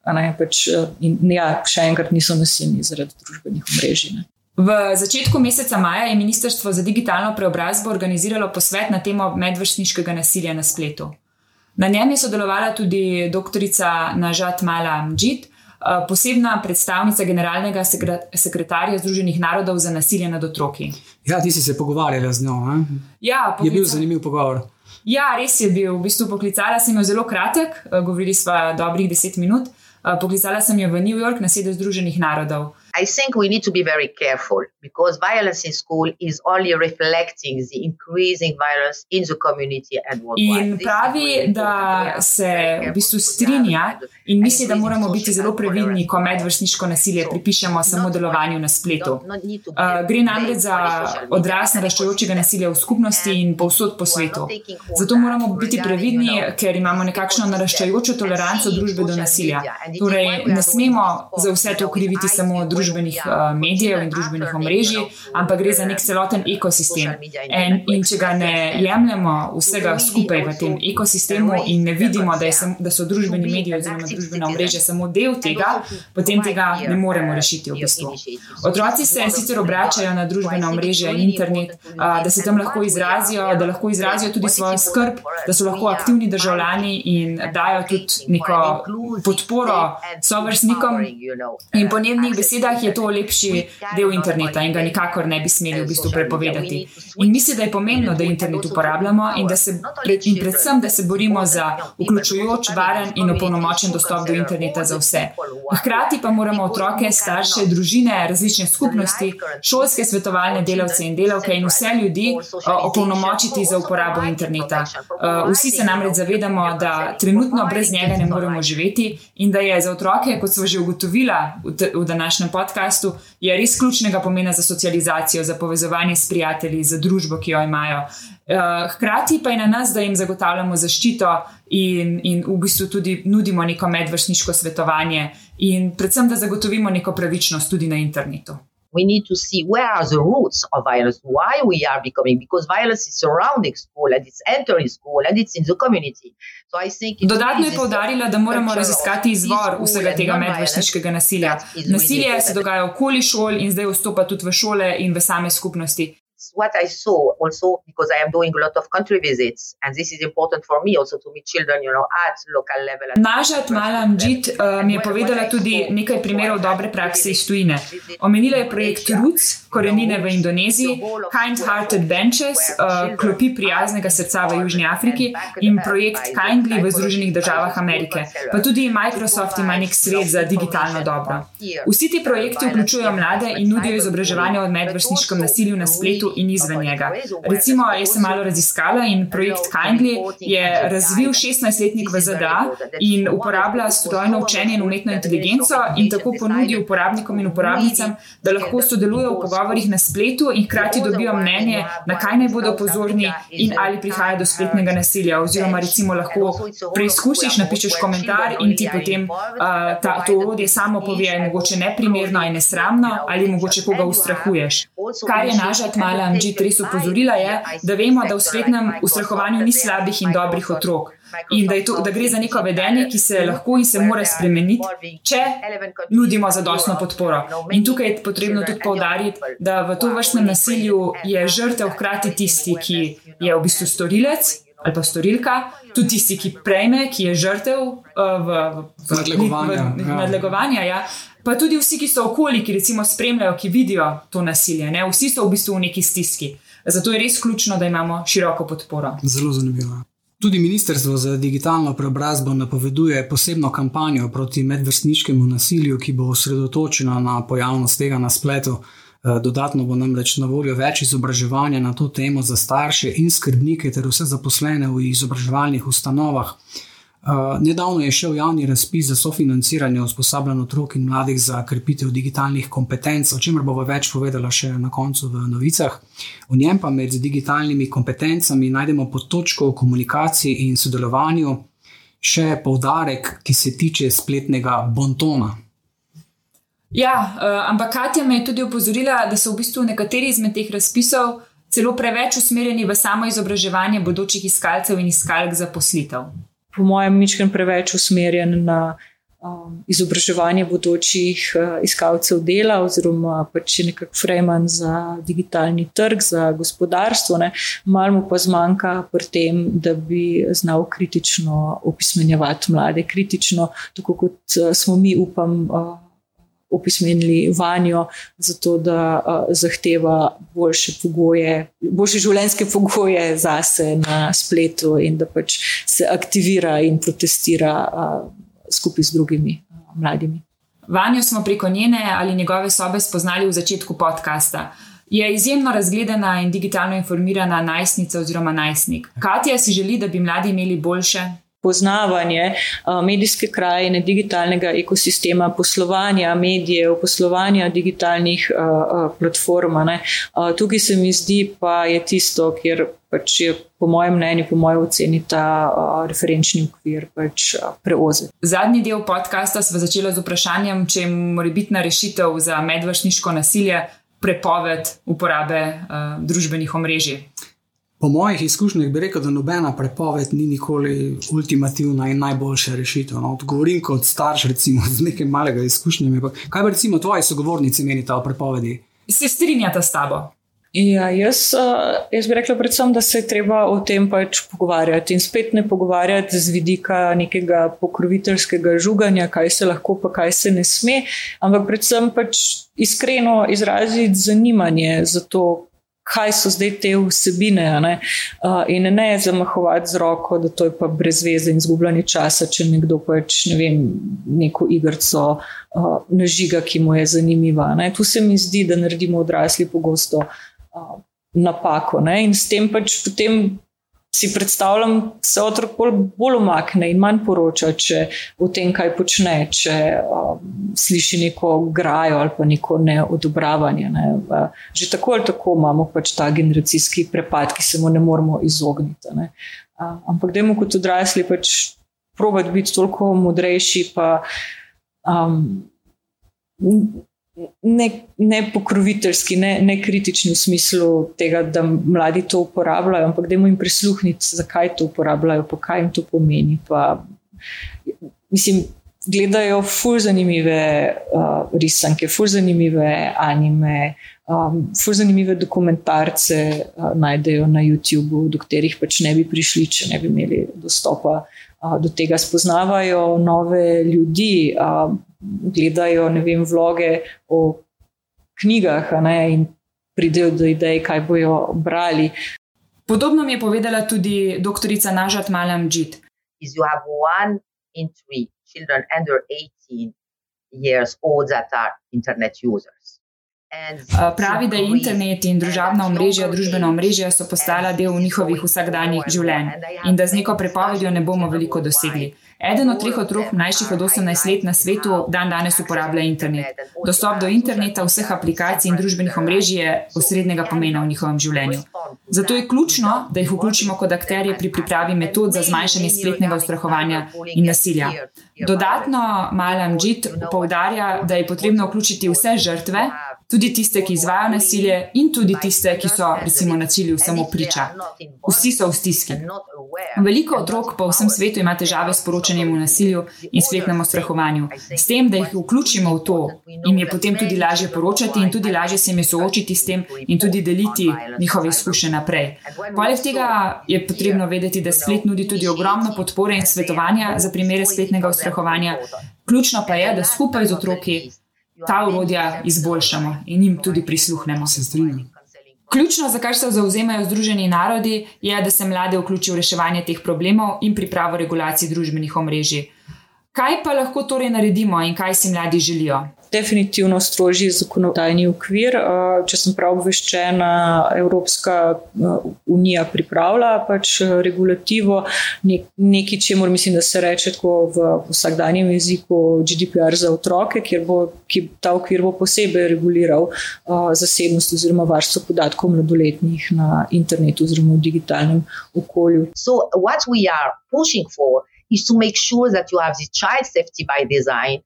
Ne, pač, in, ja, še enkrat niso nasilni zaradi družbenih omrežij. V začetku meseca maja je Ministrstvo za digitalno preobrazbo organiziralo posvet na temo medvrstniškega nasilja na spletu. Na njem je sodelovala tudi doktorica Nažat Mala Mdžit, eh, posebna predstavnica generalnega sekretarja Združenih narodov za nasilje nad otroki. Ja, ti si se pogovarjala z njo. Ja, poklica... Je bil zanimiv pogovor. Ja, res je bil. V bistvu poklicala sem jo zelo kratek, eh, govorili smo dobrih deset minut. Eh, poklicala sem jo v New York na sedež Združenih narodov. I think we need to be very careful because violence in school is only reflecting the increasing violence in the community and worldwide. In pravi, da se v bistvu strinja in misli, da moramo biti zelo previdni, ko medvrstniško nasilje pripišemo samo delovanju na spletu. Uh, gre namreč za odraz naraščajočega nasilja v skupnosti in povsod po svetu. Zato moramo biti previdni, ker imamo nekakšno naraščajočo toleranco družbe do nasilja. Torej, ne smemo za vse to kriviti samo družbe družbenih uh, medijev in družbenih omrežij, ampak gre za nek celoten ekosistem. En, in če ga ne jemljemo vsega skupaj v tem ekosistemu in ne vidimo, da, sem, da so družbeni mediji oziroma družbena omrežja samo del tega, potem tega ne moremo rešiti v bistvu. Otroci se sicer obračajo na družbena omrežja in internet, uh, da se tam lahko izrazijo, da lahko izrazijo tudi svojo skrb, da so lahko aktivni državljani in dajo tudi neko podporo sovrstnikom. In po njenih besedah je to lepši del interneta in ga nikakor ne bi smeli v bistvu prepovedati. In mislim, da je pomembno, da internet uporabljamo in, da se, in predvsem, da se borimo za vključujoč, varen in opolnomočen dostop do interneta za vse. Hkrati pa moramo otroke, starše, družine, različne skupnosti, šolske svetovalne delavce in delavke in vse ljudi opolnomočiti za uporabo interneta. Vsi se namreč zavedamo, da trenutno brez njega ne moremo živeti in da je za otroke, kot smo že ugotovila v današnjem podkastu, je res ključnega pomena za socializacijo, za povezovanje s prijatelji, za družbo, ki jo imajo. Hkrati pa je na nas, da jim zagotavljamo zaščito in, in v bistvu tudi nudimo neko medvrstniško svetovanje, in predvsem, da zagotovimo neko pravičnost tudi na internetu. We need to see where are the roots of violence, why we are becoming, because violence is surrounding school and it's entering school and it's in the community. So I think Dodatno je povdarila, da moramo raziskati izvor vsega tega medvrstniškega nasilja. Nasilje se dogaja okoli šol in zdaj vstopa tudi v šole in v same skupnosti. What I saw also because I am doing a lot of country visits, and this is important for me also to meet children, you know, at local level. Nažat Malam Džit uh, mi je povedala tudi nekaj primerov dobre prakse iz tujine. Omenila je projekt Roots, korenine v Indoneziji, Kind Hearted Benches, uh, klopi prijaznega srca v Južni Afriki in projekt Kindly v Združenih državah Amerike. Pa tudi Microsoft ima nek svet za digitalno dobro. Vsi ti projekti vključujejo mlade in nudijo izobraževanje o medvrstniškem nasilju na spletu in izven njega. Recimo, jaz sem malo raziskala in projekt Kindly je razvil 16-letnik v ZDA in uporablja strojno učenje in umetno inteligenco in tako ponudi uporabnikom in uporabnicam, da lahko sodelujo v pogovorih na spletu in hkrati dobijo mnenje, na kaj naj bodo pozorni in ali prihaja do spletnega nasilja. Oziroma, recimo, lahko preizkusiš, napišeš komentar in ti potem uh, ta, to orodje samo pove, je mogoče neprimerno in nesramno ali mogoče koga ustrahuješ. Kar je nažal malo Mala Anžit res upozorila, je, da vemo, da v spletnem ustrahovanju ni slabih in dobrih otrok. In da, to, da gre za neko vedenje, ki se lahko in se mora spremeniti, če nudimo zadostno podporo. In tukaj je potrebno tudi povdariti, da v to vrstnem nasilju je žrtev hkrati tisti, ki je v bistvu storilec ali pa storilka, tudi tisti, ki prejme, ki je žrtev uh, v, v, v, nadlegovanja. v, v nadlegovanja ja pa tudi vsi, ki so okoli, ki recimo spremljajo, ki vidijo to nasilje. Ne? Vsi so v bistvu v neki stiski. Zato je res ključno, da imamo široko podporo. Zelo zanimivo. Tudi Ministrstvo za digitalno preobrazbo napoveduje posebno kampanjo proti medvrstniškemu nasilju, ki bo osredotočena na pojavnost tega na spletu. Eh, dodatno bo namreč na voljo več izobraževanja na to temo za starše in skrbnike ter vse zaposlene v izobraževalnih ustanovah. Nedavno je šel javni razpis za sofinanciranje usposabljanja otrok in mladih za krepitev digitalnih kompetenc, o čemer bomo več povedala še na koncu v novicah. V njem pa med digitalnimi kompetencami najdemo podtočko o komunikaciji in sodelovanju, še poudarek, ki se tiče spletnega bontona. Ja, uh, ampak Katja me je tudi opozorila, da so v bistvu nekateri izmed teh razpisov celo preveč usmerjeni v samo izobraževanje bodočih iskalcev in iskalk za poslitev po mojem, ničem preveč usmerjen na um, izobraževanje bodočih uh, iskalcev dela, oziroma pač nekako freeman za digitalni trg, za gospodarstvo. Ne. Malo mu pa zmanjka pri tem, da bi znal kritično opismenjevati mlade, kritično, tako kot uh, smo mi, upam. Uh, opismenili vanjo, zato da uh, zahteva boljše pogoje, boljše življenjske pogoje za sebe na spletu in da pač se aktivira in protestira uh, skupaj z drugimi uh, mladimi. Vanjo smo preko njene ali njegove sobe spoznali v začetku podcasta. Je izjemno razgledana in digitalno informirana najstnica oziroma najstnik. Katja si želi, da bi mladi imeli boljše, poznavanje medijske krajine, digitalnega ekosistema, poslovanja medijev, poslovanja digitalnih platform. Tukaj se mi zdi, pa je tisto, kjer pač je, po mojem mnenju, po mojem oceni, ta referenčni okvir pač preozen. Zadnji del podcasta smo začeli z vprašanjem, če je morebitna rešitev za medvršniško nasilje prepoved uporabe uh, družbenih omrežij. Po mojih izkušnjah bi rekel, da nobena prepoved ni nikoli ultimativna in najboljša rešitev. No, govorim kot starš, recimo, z nekaj malega izkušnjami. Kaj pa recimo tvoji sogovornici menite o prepovedi? Se strinjata s tabo? Ja, jaz, jaz bi rekla predvsem, da se je treba o tem pač pogovarjati in spet ne pogovarjati z vidika nekega pokroviteljskega žuganja, kaj se lahko, pa kaj se ne sme, ampak predvsem pač iskreno izraziti zanimanje za to, kaj so zdaj te vsebine. Ne? Uh, in ne zamahovati z roko, da to je pa brez veze in zgubljanje časa, če nekdo pač ne vem, neko igrico uh, nažiga, ki mu je zanimiva. Ne? Tu se mi zdi, da naredimo odrasli pogosto uh, napako ne? in s tem pač potem si predstavljam, da se otrok bolj, bolj umakne in manj poroča o tem, kaj počne, če um, sliši neko grajo ali pa neko neodobravanje. Ne. Že tako ali tako imamo pač ta generacijski prepad, ki se mu ne moremo izogniti. Ne. Ampak, da imamo kot odrasli pač probat biti toliko modrejši. Pa, um, ne, ne pokroviteljski, ne, ne kritični v smislu tega, da mladi to uporabljajo, ampak da jim prisluhniti, zakaj to uporabljajo, pa kaj jim to pomeni. Pa, mislim, gledajo fur zanimive uh, risanke, fur zanimive anime. Um, fur zanimive dokumentarce uh, najdejo na YouTubu, do katerih pač ne bi prišli, če ne bi imeli dostopa uh, do tega. Spoznavajo nove ljudi, uh, gledajo vem, vloge o knjigah ne, in pridejo do idej, kaj bojo brali. Podobno mi je povedala tudi dr. Nažat Malam Džit. Pravi, da je internet in družabna omrežja, družbena omrežja so postala del njihovih vsakdanjih življenj in da z neko prepovedjo ne bomo veliko dosegli. Eden od treh otrok, mlajših od 18 let na svetu, dan danes uporablja internet. Dostop do interneta, vseh aplikacij in družbenih omrežij je osrednjega pomena v njihovem življenju. Zato je ključno, da jih vključimo kot akterje pri pripravi metod za zmanjšanje spletnega ustrahovanja in nasilja. Dodatno Malam Džit poudarja, da je potrebno vključiti vse žrtve, tudi tiste, ki izvajo nasilje, in tudi tiste, ki so, recimo, nasilju samo priča. Vsi so v stiski. Veliko otrok po vsem svetu ima težave s poročanjem o nasilju in spletnem ostrahovanju. S tem, da jih vključimo v to, jim je potem tudi lažje poročati in tudi lažje se jim soočiti s tem in tudi deliti njihove izkušnje naprej. Poleg tega je potrebno vedeti, da splet nudi tudi ogromno podpore in svetovanja za primere spletnega ostrahovanja. Ključno pa je, da skupaj z otroki ta urodja izboljšamo in jim tudi prisluhnemo. Se strinjam. Ključno, za kar se zauzemajo Združeni narodi, je, da se mlade vključi v reševanje teh problemov in pripravo regulacij družbenih omrežij. Kaj pa lahko torej naredimo in kaj si mladi želijo? Definitivno strožji zakonodajni okvir. Če sem prav obveščena, Evropska unija pripravlja pač regulativo, nekaj, čemu mislim, da se reče tako v vsakdanjem jeziku GDPR za otroke, kjer bo ta okvir bo posebej reguliral zasebnost oziroma varstvo podatkov mladoletnih na internetu oziroma v digitalnem okolju. So, what we are pushing for is to make sure that you have the child safety by design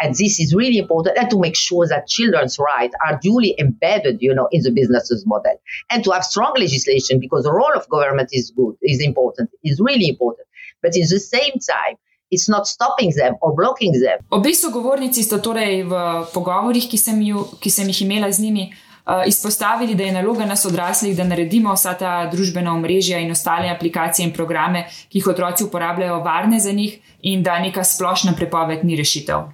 and this is really important and to make sure that children's rights are duly embedded you know in the business's model and to have strong legislation because the role of government is good is important is really important but at the same time It's not stopping them or blocking them. Obe sogovornici sta torej v pogovorih, ki sem, ju, ki sem jih imela z njimi, uh, izpostavili, da je naloga nas odraslih, da naredimo vsa ta družbena omrežja in ostale aplikacije in programe, ki jih otroci uporabljajo, varne za njih in da neka splošna prepoved ni rešitev.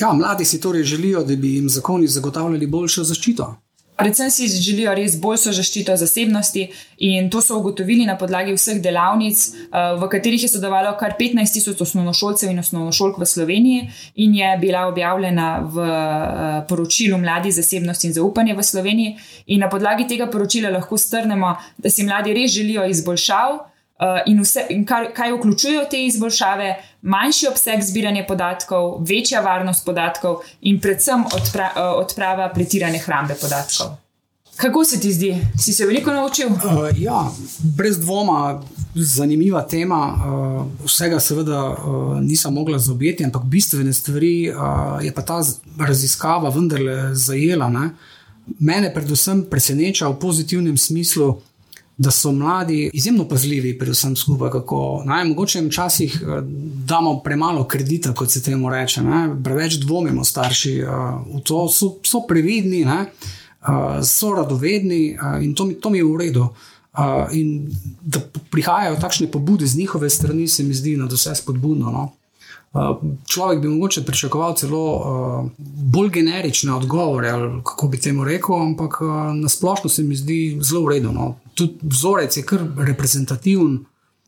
Ja, mladi si torej želijo, da bi jim zakoni zagotavljali boljšo zaščito. Predvsem si želijo res boljšo zaščito zasebnosti, in to so ugotovili na podlagi vseh delavnic, eh, v katerih je sodelovalo kar 15 tisoč osnovnošolcev in osnovnošolk v Sloveniji, in je bila objavljena v eh, poročilu Mladi zasebnost in zaupanje v Sloveniji. In na podlagi tega poročila lahko strnemo, da si mladi res želijo izboljšav. Uh, in, vse, in kar, kaj vključujejo te izboljšave, manjši obseg zbiranja podatkov, večja varnost podatkov in predvsem odpra, uh, odprava pretirane hrambe podatkov. Kako se ti zdi? Si se veliko naučil? Uh, ja, brez dvoma, zanimiva tema. Uh, vsega, seveda, uh, nisem mogla zaobjeti, ampak bistvene stvari uh, je pa ta raziskava vendarle zajela. Ne? Mene, predvsem, preseneča v pozitivnem smislu, da so mladi izjemno pazljivi pri vsem skupaj. Kako, ne, mogoče jim včasih damo premalo kredita, kot se temu reče, ne? preveč dvomimo starši uh, v to, so, so previdni. Ne? so radovedni uh, in to mi, to mi je v redu. Uh, in da prihajajo takšne pobude z njihove strani, se mi zdi, je vse spodbudno. No? Uh, človek bi mogoče pričakoval celo uh, bolj generične odgovore, ali kako bi temu rekel, ampak uh, na splošno se mi zdi zelo v redu. No? Tudi vzorec je kar reprezentativen.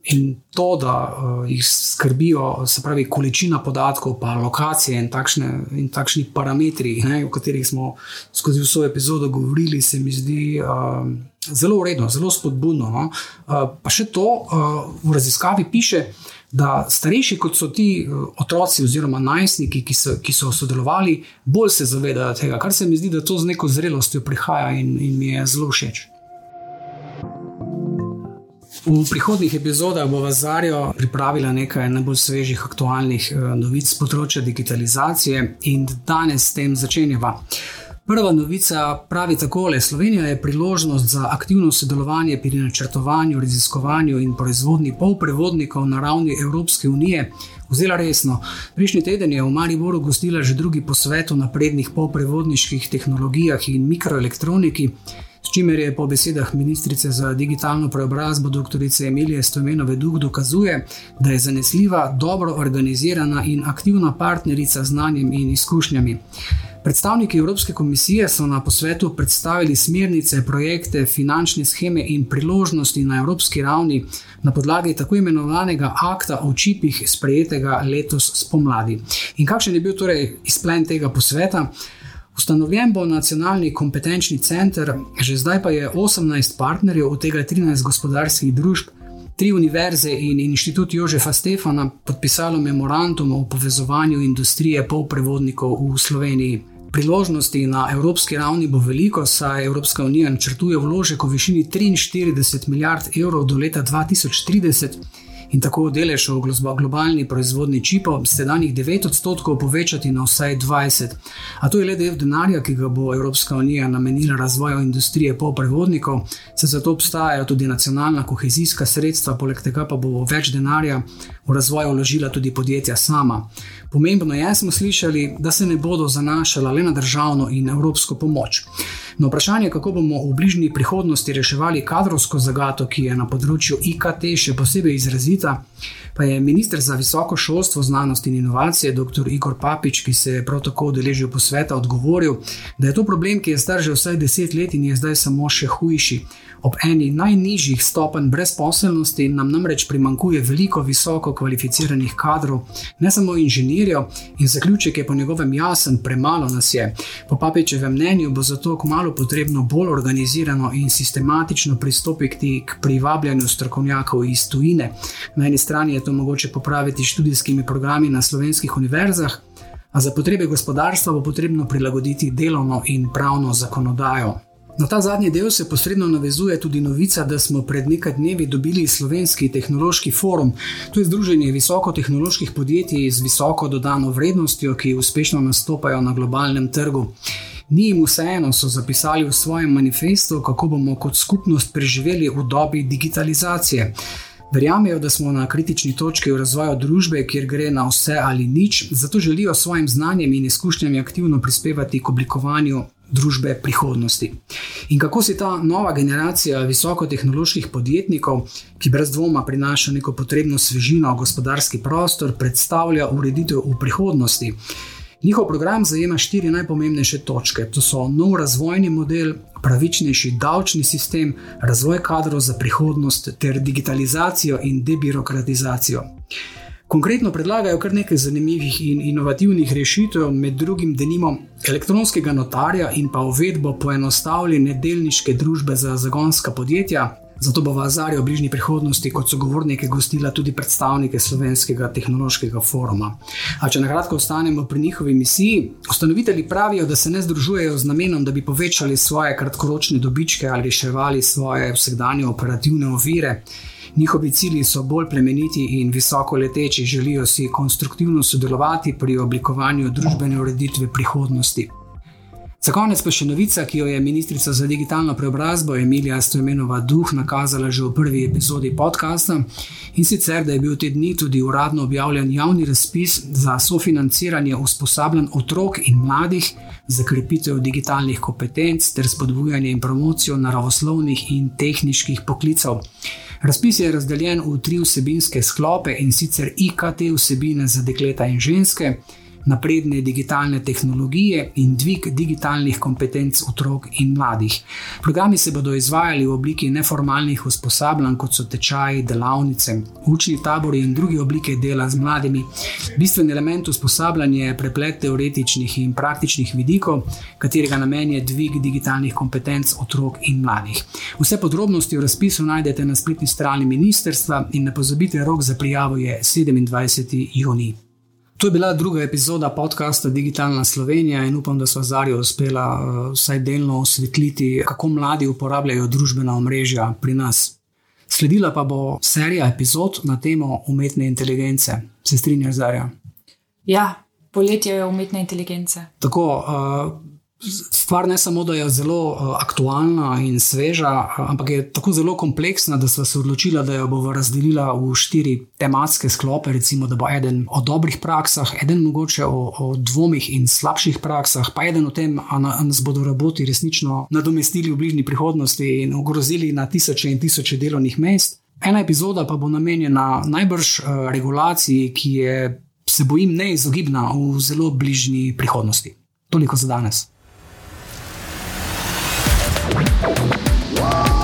In to, da uh, jih skrbijo, se pravi, količina podatkov, pa lokacije in, takšne, in takšni parametri, ne, o katerih smo skozi vso epizodo govorili, se mi zdi uh, zelo uredno, zelo spodbudno. No. Uh, pa še to uh, v raziskavi piše, da starejši kot so ti uh, otroci oziroma najstniki, ki so, ki so sodelovali, bolj se zavedajo tega, kar se mi zdi, da to z neko zrelostjo prihaja in, in mi je zelo všeč. V prihodnih epizodah bo Vazarijo pripravila nekaj najbolj svežih aktualnih eh, novic z področja digitalizacije in danes s tem začenjava. Prva novica pravi takole: Slovenija je priložnost za aktivno sodelovanje pri načrtovanju, raziskovanju in proizvodnji polprevodnikov na ravni Evropske unije. Vzela resno. Prejšnji teden je v Mariboru gostila že drugi posvet o naprednih polprevodniških tehnologijah in mikroelektroniki s čimer je po besedah ministrice za digitalno preobrazbo dr. Emilije Stomenove duh dokazuje, da je zanesljiva, dobro organizirana in aktivna partnerica z znanjem in izkušnjami. Predstavniki Evropske komisije so na posvetu predstavili smernice, projekte, finančne scheme in priložnosti na evropski ravni na podlagi tako imenovanega akta o čipih, sprejetega letos spomladi. In kakšen je bil torej izplen tega posveta? Ustanovljen bo nacionalni kompetenčni center, že zdaj pa je 18 partnerjev, od tega 13 gospodarskih družb, tri univerze in inštitut Jožefa Stefana podpisalo memorandum o povezovanju industrije polprevodnikov v Sloveniji. Priložnosti na evropski ravni bo veliko, saj Evropska unija načrtuje vložek v višini 43 milijard evrov do leta 2030 in tako delež v globalni proizvodni čipov s sedanjih 9 odstotkov povečati na vsaj 20. A to je le del denarja, ki ga bo Evropska unija namenila razvoju industrije polprevodnikov, se zato obstajajo tudi nacionalna kohezijska sredstva, poleg tega pa bo več denarja v razvoj vložila tudi podjetja sama. Pomembno je, smo slišali, da se ne bodo zanašala le na državno in evropsko pomoč. Na vprašanje, kako bomo v bližnji prihodnosti reševali kadrovsko zagato, ki je na področju IKT še posebej izrazita, pa je ministr za visoko šolstvo, znanost in inovacije, dr. Igor Papič, ki se je prav tako udeležil posveta, odgovoril, da je to problem, ki je star že vsaj deset let in je zdaj samo še hujši. Ob eni najnižjih stopenj brezposelnosti nam namreč primankuje veliko visoko kvalificiranih kadrov, ne samo inženirjev, in zaključek je po njegovem jasen, premalo nas je. Po papičevem mnenju bo zato kmalo potrebno bolj organizirano in sistematično pristopiti k privabljanju strokovnjakov iz tujine. Na eni strani je to mogoče popraviti študijskimi programi na slovenskih univerzah. A za potrebe gospodarstva bo potrebno prilagoditi delovno in pravno zakonodajo. Na ta zadnji del se posredno navezuje tudi novica, da smo pred nekaj dnevi dobili slovenski tehnološki forum. To je združenje visokotehnoloških podjetij z visoko dodano vrednostjo, ki uspešno nastopajo na globalnem trgu. Ni jim vseeno, so zapisali v svojem manifestu, kako bomo kot skupnost preživeli v dobi digitalizacije. Verjamejo, da smo na kritični točki v razvoju družbe, kjer gre na vse ali nič, zato želijo s svojim znanjem in izkušnjami aktivno prispevati k oblikovanju družbe prihodnosti. In kako si ta nova generacija visokotehnoloških podjetnikov, ki brez dvoma prinaša neko potrebno svežino v gospodarski prostor, predstavlja ureditev v prihodnosti. Njihov program zajema štiri najpomembnejše točke: to so nov razvojni model, pravičnejši davčni sistem, razvoj kadrov za prihodnost ter digitalizacijo in debirokratizacijo. Konkretno predlagajo kar nekaj zanimivih in inovativnih rešitev, med drugim denimo elektronskega notarja in pa uvedbo poenostavljene delniške družbe za zagonska podjetja, Zato bo v Azari v bližnji prihodnosti kot sogovornike gostila tudi predstavnike Slovenskega tehnološkega foruma. A če na kratko ostanemo pri njihovi misiji, ustanovitelji pravijo, da se ne združujejo z namenom, da bi povečali svoje kratkoročne dobičke ali reševali svoje vsakdanje operativne ovire. Njihovi cilji so bolj plemeniti in visoko leteči, želijo si konstruktivno sodelovati pri oblikovanju družbene ureditve prihodnosti. Za konec pa še novica, ki jo je ministrica za digitalno preobrazbo Emilija Stojmenova Duh nakazala že v prvi epizodi podcasta in sicer, da je bil te dni tudi uradno objavljen javni razpis za sofinanciranje usposabljanj otrok in mladih za krepitev digitalnih kompetenc ter spodbujanje in promocijo naravoslovnih in tehničnih poklicev. Razpis je razdeljen v tri vsebinske sklope in sicer IKT vsebine za dekleta in ženske napredne digitalne tehnologije in dvig digitalnih kompetenc otrok in mladih. Programi se bodo izvajali v obliki neformalnih usposabljanj, kot so tečaji, delavnice, učni tabori in druge oblike dela z mladimi. Bistven element usposabljanja je preplet teoretičnih in praktičnih vidikov, katerega namen je dvig digitalnih kompetenc otrok in mladih. Vse podrobnosti v razpisu najdete na spletni strani ministrstva in ne pozabite, rok za prijavo je 27. juni. To je bila druga epizoda podcasta Digitalna Slovenija in upam, da so Zarijo uspela uh, vsaj delno osvetliti, kako mladi uporabljajo družbena omrežja pri nas. Sledila pa bo serija epizod na temo umetne inteligence. Se strinjaš, Zarja? Ja, poletje je umetne inteligence. Tako, uh, Stvar ne samo, da je zelo uh, aktualna in sveža, ampak je tako zelo kompleksna, da smo se odločili, da jo bomo razdelili v štiri tematske sklope. Recimo, da bo eden o dobrih praksah, eden mogoče o, o dvomih in slabših praksah, pa eden o tem, ali nas bodo roboti resnično nadomestili v bližnji prihodnosti in ogrozili na tisoče in tisoče delovnih mest. Ena epizoda pa bo namenjena najbrž uh, regulaciji, ki je, se bojim, neizogibna v zelo bližnji prihodnosti. Toliko za danes. Whoa!